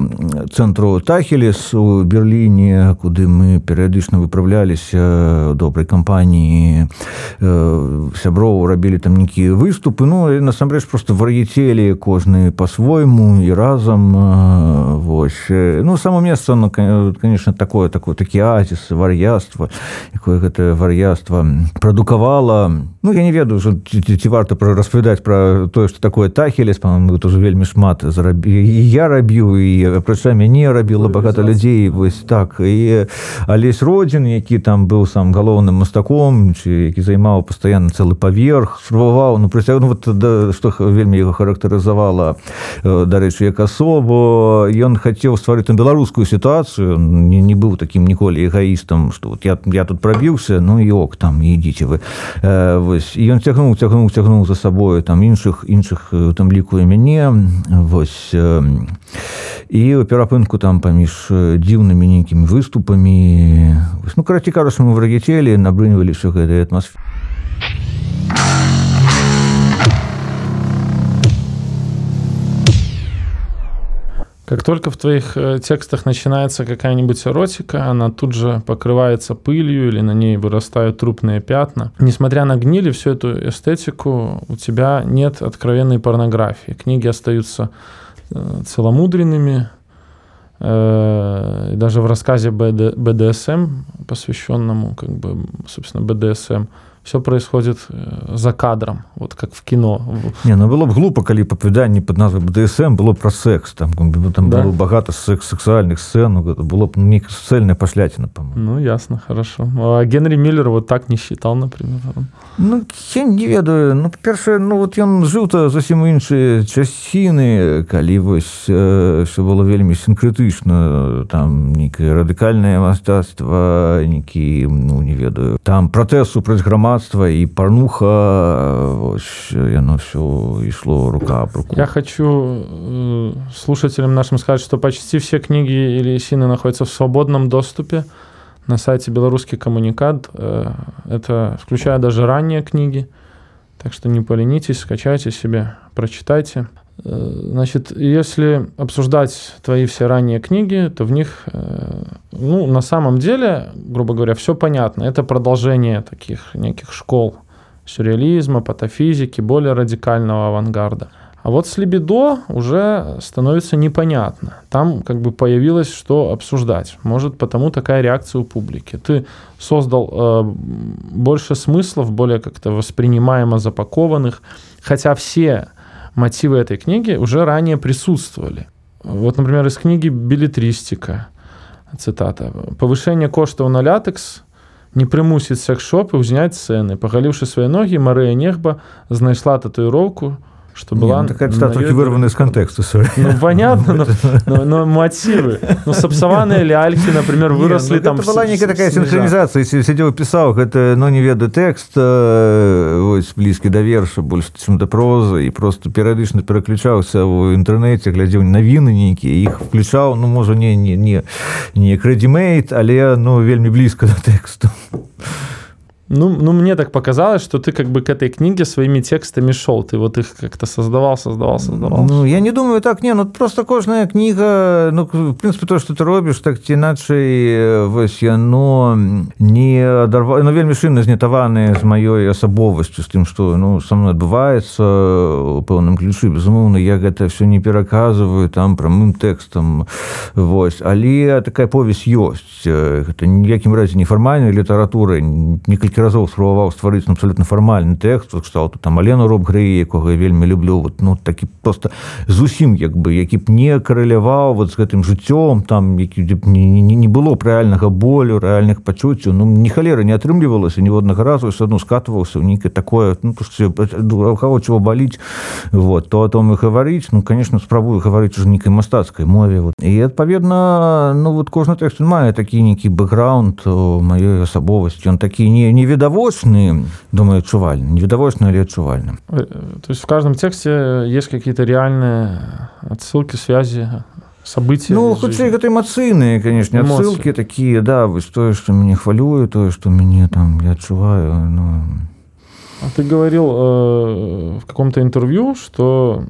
центру Тахелес у Берлине, куда мы периодично выправлялись э, доброй компании, э, сяброў рабілі там некие выступы, ну, и, насамрэч, просто просто вар'яцелі кожны по-свойму і разам вось ну само месца ну, конечно такое такое такі азіс вар'яства якое гэтае вар'яства прадукавала ну я не ведаю ці, ці варта пра распавядаць пра тое што такое тахелес па-моему тоже вельмі шмат зарабі я рабіў і апрача мяне рабіла багата людзей вось так. І алесь родзін які там быў сам галоўным мастаком які займаў пастаянна цэлы паверх спрабаваў ну прыцягну вот да што вельмі яго характарызавала дарэчы як асобу ён хацеў стварыць там беларускую сітуацыю. Не, не быў таким ніколі эгаістам что вот я я тут прабіўся ну і ок там ідзіце вы. Вось. Ён цягнуў цягнуў цягнуў за сабою там іншых іншых там лікуе мяне. Вось і у перапынку там паміж дзіўнымі нейкімі выступамі ну караці кажаш мы врагецелі набрыньваліся гэтай атмасферы Как только в твоих э, текстах начинается какая-нибудь эротика, она тут же покрывается пылью или на ней вырастают трупные пятна. Несмотря на гнили, всю эту эстетику, у тебя нет откровенной порнографии. Книги остаются э, целомудренными. Э, даже в рассказе БДСМ, посвященному, как бы, собственно, БДСМ, все происходит э, за кадром, вот как в кино. Не, ну было б глупо, калі папавяданне под назвай БДСМ было про секс, там, там да? было багата секс сексуальных сцен, ну, было б не цельная пашляціна, по-моему. Ну, ясно, хорошо. А Генри Миллер вот так не считал, например. Ну, я не ведаю. Ну, па-першае, ну, вот ён жыў-то зусім іншыя часціны, калі вось э, все было вельмі синкрэтычна, там нейкае радыкальнае мастацтва, нейкі, ну, не ведаю, там пратэз супраць грамадства грамадства і парнуха яно все ішло рука об руку. Я хочу э, слушателям нашим сказать что почти все книги или сины находятся в свободном доступе на сайте белорусский коммуникат э, это включая даже ранние книги. Так что не поленитесь скачайте себе прочитайте. Э, значит, если обсуждать твои все ранние книги, то в них, э, ну, на самом деле, грубо говоря, все понятно. Это продолжение таких неких школ сюрреализма, патофизики, более радикального авангарда. А вот с либидо уже становится непонятно. Там как бы появилось, что обсуждать. Может, потому такая реакция у публики. Ты создал э, больше смыслов, более как-то воспринимаемо запакованных, хотя все мотивы этой книги уже ранее присутствовали. Вот, например, из книги «Билетристика», цитата. «Повышение коштаў на латекс не прымусіць секс-шопы ўзняць цэны. Пагаліўшы свае ногі, Марыя Нехба знайшла татуіроўку, что была... Не, ну, такая цитата таки вырвана из контекста. Ну, понятно, но, но, но мотивы. Ну, сапсаваныя лялькі, например, выросли не, ну, там... Это была некая такая синхронизация. Если сидел писал, это, ну, не веду текст, э, ось, близкий до верша, больше, чем до прозы, и просто периодично переключался в интернете, глядел новины некие, их включал, ну, может, не, не, не, не кредимейт, але, ну, вельми близко до текста. Ну, ну, мне так показалось, что ты как бы к этой книге своими текстами шел. Ты вот их как-то создавал, создавал, создавал. Ну, я не думаю так, не, ну просто кожная книга, ну, в принципе, то, что ты робишь, так ці іначай вось яно не адарва ну, вельмі шынна знятаваныя з маёй асабовасцю з тым што ну со мной адбываецца у пэўным ключы безумоўна я гэта все не пераказваю там прамым тэкстам вось але такая повесь ёсць гэта ніякім разе нефармальнай літаратуры некалькі разоў спрабаваў стварыць абсолютно фармальны тэкст стал тут там алену роб гры якога я вельмі люблю вот ну такі просто зусім як бы які б не караляваў вот з гэтым жыццём там які не, не, не было рэальнага болю рэальных пачуццяў. Ну не халера не атрымлівалася ніводнага разу все адно скатываўся ў нейкае такое ну, кого чего баліць вот то о том і гаварыць. Ну конечно спрабую гаварыць уже нейкай мастацкай мове вот. І адпаведна ну вот кожны тэкст мае такі нейкі бэкграунд маёй асабовасці. Он такі не невідавочны думаю адчувальны. Невідавочны але адчувальным э, то есть в каждом тексте есть какие-то реальные отсылки связи события ну хутчэй гэта эмацыйныя конечно отсылки такие да вось тое что мяне хвалюю тое что мяне там я адчуваю ну а ты говорил э, в каком-то интервью что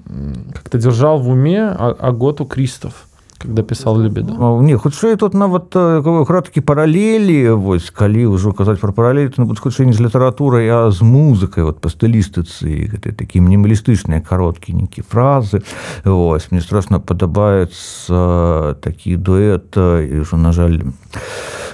как-то держал в уме аготу кристов когда пісал лебеду не хутчэй тут нават краткі паралелі вось калі ўжо казаць про паралель ну, хутчэй не з літаратурай а з музыкай вот па стылістыцы гэты такі мінімалістычныя кароткі нейкі фразы ось мне страшно падабаецца такі дуэт і ўжо на жаль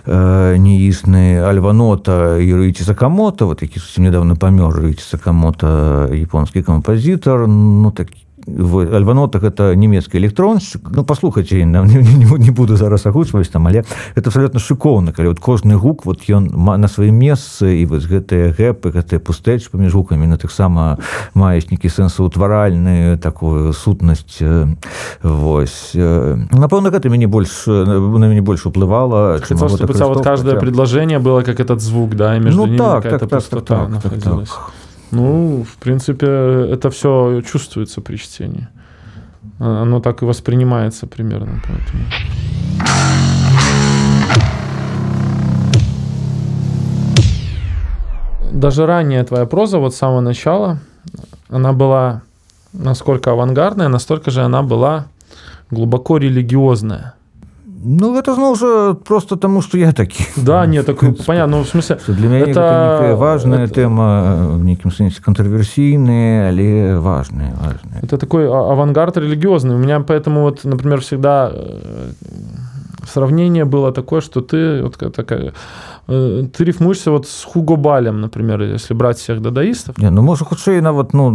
неісны альванота юрыці сакамото вот які зусім недавно памёр рыці сакамото японскі кампазітар ну такі альванота гэта нямецкі электронщик. Ну паслухайте не, не, не буду зараз агучваць там але это абсолютно шыкоўна калі вот кожны гук вот ён на сваім месцы і вось гэтыя гэпы гэтыя пустэч паміж гукамі на таксама маюць нейкі сэнсаўтваральны такую сутнасць Вось напэўна гэта мяне больш на мяне больш уплывала вот каждое предложение было как этот звук да между ну, так, так, так, так, так, так, так. Ну, в принципе, это все чувствуется при чтении. А, оно так и воспринимается примерно, поэтому. Даже ранее твоя проза, вот с самого начала, она была насколько авангардная, настолько же она была глубоко религиозная. Ну гэта зноў жа просто таму что я такі да не так понятно ну, в смысле что для мяне это важная это... тэма в нейкім сэнсе контраверсійныя але важные важные это такой авангард религиозный. У меня поэтому вот например всегда э, сравнение было такое что ты вот такая ты рифмуешься вот с Хуго Балем, например, если брать всех дадаистов. Не, ну, можа хутчэй нават ну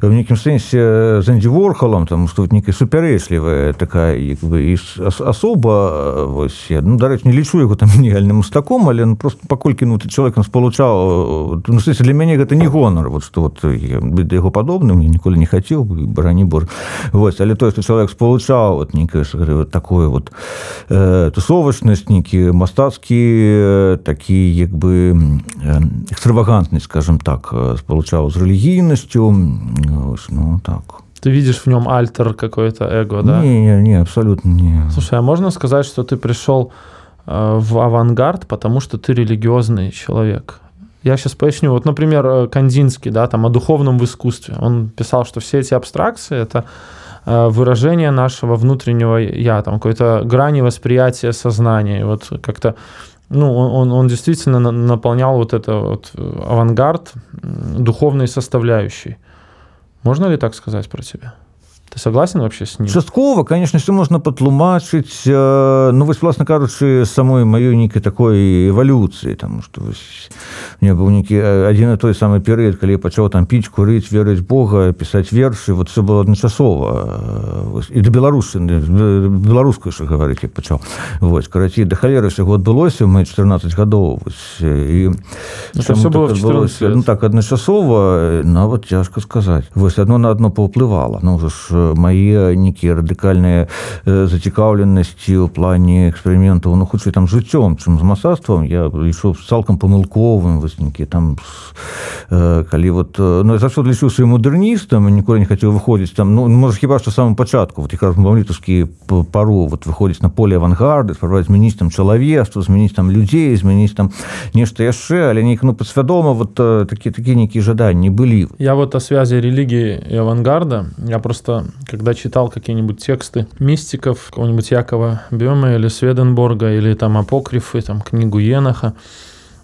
в нейкім сэнсе з Энди Ворхалам там што вот нейкая супярэчлівая такая як бы асоба вось я ну дарэч не лічу яго там геніальным мастаком але ну, просто паколькі ну ты чалавекам спалучаў ну, сэнсе, для мяне гэта не гонар вот што вот быць да яго падобным я ніколі не хацеў барані бор вось але тое што чалавек спалучаў вот нейкае вот, такое вот э, тусовачнасць нейкі мастацкі такі як бы экстравагантны скажем так спалучаў з рэлігійнасцю ну так ты видишь в нем альтер какой-то эго да не, не, не абсолютно не слушай а можно сказать что ты пришел в авангард потому что ты религиозный человек я сейчас поясню вот например кандинский да там о духовном в искусстве он писал что все эти абстракции это выражение нашего внутреннего я, там какой-то грани восприятия сознания. И вот как-то ну, он, он действительно наполнял вот это вот э, авангард духовной составляющей. Можно ли так сказать про тебя? Ты согласен вообще с ним? Часткова конечно все можна патлумачыць ну вось власна кажучы самой маёй нейкай такой эвалюцыі там что мне быў нейкі адзін і той самы перыяд калі я пачаў там піць курыць верыць Бога пісаць вершы вот все было адначасова і да беларусыны беларускую що гаварыць як пачаў вось карацей да халеры усяго адбылося мы 14 гадоў і все было так, ну, так адначасова нават цяжка сказаць вось одно на одно паўплывала ну ўжо ж мае нейкія радыкальныя зацікаўленасці ў плане эксперыментаў ну хутчэй там жыццём чым з мастацтвам я лічу цалкам памылковым выснікі там калі вот ну, за що лічу сваім мадэрністам ніколі не хацеў выходзіць там ну можа хіба што самым пачатку вот маўлітаўскі пару вот выходзіць на поле авангарды спрабаваць змяніць там чалавецтва змяніць там людзей змяніць там нешта яшчэ але нейк ну падсвядома вот такі такі нейкія жаданні былі я вот о связи религии и авангарда. Я просто когда читал какие-нибудь тексты мистиков кого-нибудь Якова Бема или Сведенборга или там апокрифы там книгу Еноха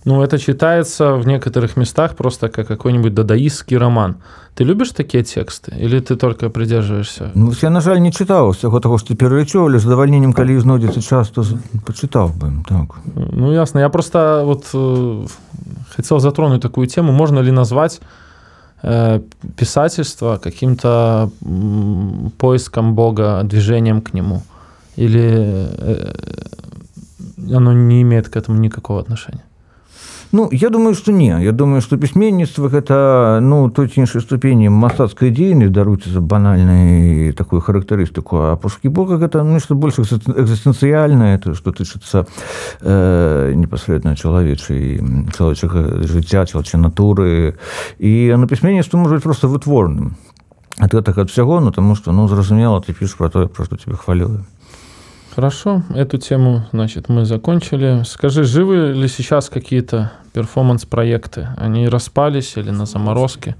ну, это читается в некоторых местах просто как какой-нибудь дадаистский роман. Ты любишь такие тексты? Или ты только придерживаешься? Ну, я, на жаль, не читал всего того, что ты перелечил, але с задовольнением, коли знойдется час, то почитал бы. Так. Ну, ясно. Я просто вот э, хотел затронуть такую тему. Можно ли назвать писательство каким-то э, поиском Бога, движением к Нему? Или э, оно не имеет к этому никакого отношения? Ну я думаю что не. Я думаю что пісьменніцтва гэта ну той іншай ступені мастацкай дзейнасць даруйце за банальнай такую характарыстыку а пушкі бога гэта нешта больш экзістэнцыяльнае то што тычыцца э, непасрэдна чалавечай чалавечага жыцця чалча натуры. І на пісьменніцтва можа просто вытворным ад гэтага ад всяго ну таму што ну зразумела ты піш про тое пра што тебе хвалюю Хорошо, эту тему, значит, мы закончили. Скажи, живы ли сейчас какие-то перформанс-проекты? Они распались или на заморозке?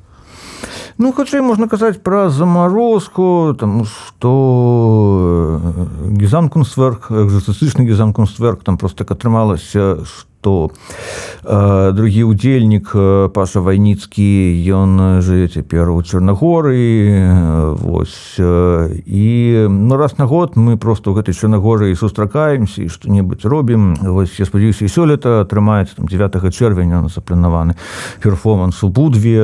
Ну, хутчэй можна казаць пра замарозку, там што гізанкунстверк, экзастычны гізанкунстверк там проста атрымалася, што э, другі ўдзельнік паша вайніцкі ён жыве цяпер у чарнагоры Вось і ну раз на год мы просто ў гэтай чарнагоры сустракаемся і што-небудзь робім. Вось я спадзяюся і сёлета атрымаецца там 9 чэрвеня запланаваны перформанс у будве.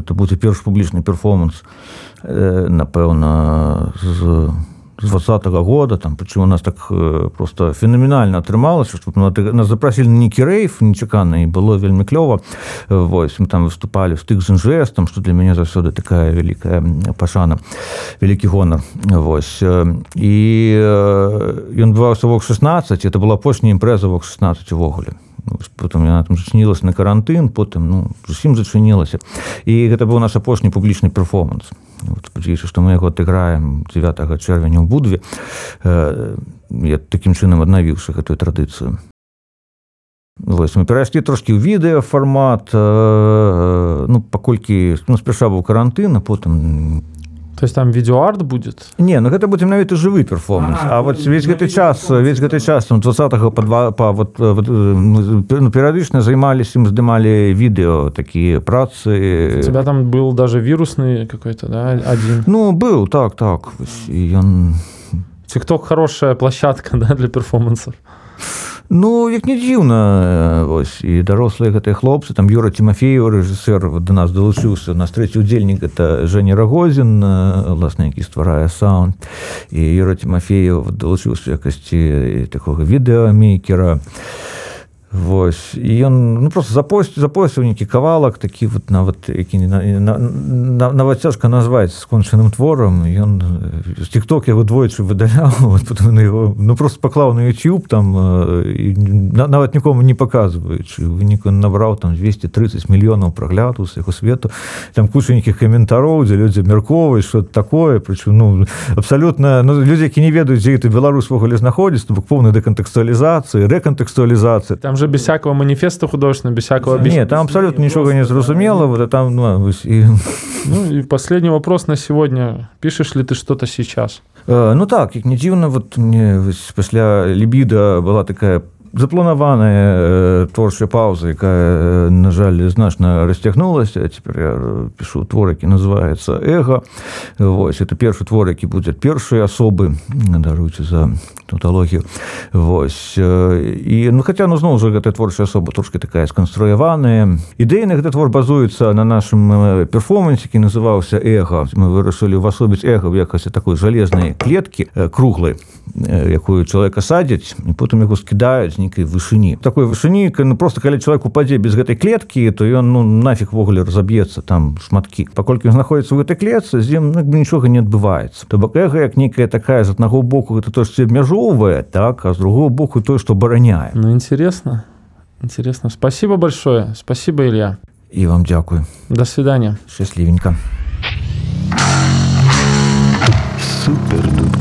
Это будзе перш публічны перформанс напэўна з двадцатого года там почему у нас так э, просто феноменальна атрымалася что нас запросили нейкі рейф нечакана і было вельмі клёва Вось мы там выступали стык з жестом что для мяне заўсёды такая вялікая пашана вялікі гонар Вось і ён бываўся вок 16 это была апошняя імпрэза вок 16 увогуле потом яна там зачынілася на карантын потым ну зусім зачынілася і гэта быў наш апошні публічны перформанс спадзяюся што мы яго адыграем 9 чэрвеня ў будве э, я такім чынам аднавіўшы гэтую традыцыю Вось, мы перайшлі трошкі ў відэафармат э, ну паколькі ну, спяша быў карантын а потым То есть там видеоарт будет? Не ну гэта будзе менавіта жывы перформанс а, а вот весь гэты час весь гэты час там 20 по два по вот, вот ну, перыядычна займаліся ім здымалі відэо такія працы. У тебя там был даже вирусный какой-то да один? Ну был так так. Ён тикток хорошая площадка да, для перформансов Ну як не дзіўна ось і дарослыя гэтыя хлопцы там юра Тимофеев рэжысэр да нас далучыўся на трэці удзельнік это Жэня рагозін власна які стварае саунд. І юра Тимофеев далучыўся якасці такога відэамейкера Вось. І ён ну, просто запост запосціў нейкі кавалак такі вот нават які нават цяжка назваць скончаным творам. Ён тикток яго двойчы выдаляў вот, его ну просто паклаў на youtube там і, на, нават нікому не паказваючы. Выніку набраў там 230 мільёнаў прагляду з яго свету. Там куча нейкіх каментароў дзе людзі абмярковаюць что такое. Прычым ну абсалютна ну, людзі які не ведаюць дзе ты беларус ввогуле знаходзіць то бок поўнай дэкантэкстуалізацыі рэкантэкстуалізацыі там же без всякого манифеста художественного, без всякого... Нет, там абсолютно ничего не зразумело. Вот, там, ну, и... ну и последний вопрос на сегодня. Пишешь ли ты что-то сейчас? Э, ну так, как не дивно, вот мне после Либида была такая запланаваная э, творчая пауза якая на жаль значна расцягнулася цяпер я пишу твор які называется эго Вось это першы твор які будзе першай асобы даруйце за тавталогію Вось і ну хаця ну зноў жа гэта творчая асоба трошки такая сканструяваная ідэйны гэты твор базуецца на нашым перформансе які называўся эго мы вырашылі увасобіць эго в якасці такой жалезнай клеткі круглай якую чалавека садзяць і потым яго скідаюць нейкай вышыні такой вышыні ну просто калі чалавек упадзе без гэтай клеткі то ён ну нафиг ввогуле разаб'ецца там шматкі паколькі знаходіцца ў гэтай клетцы з ім ну, нічога не адбываецца то бок эго як нейкая такая з аднаго боку гэта то што абмяжоўвае так а з другого боку той што бараняе. Ну интересно. Интересно. Спасибо большое. Спасибо Илья. І вам дзякую до свидания. Счастливенько супер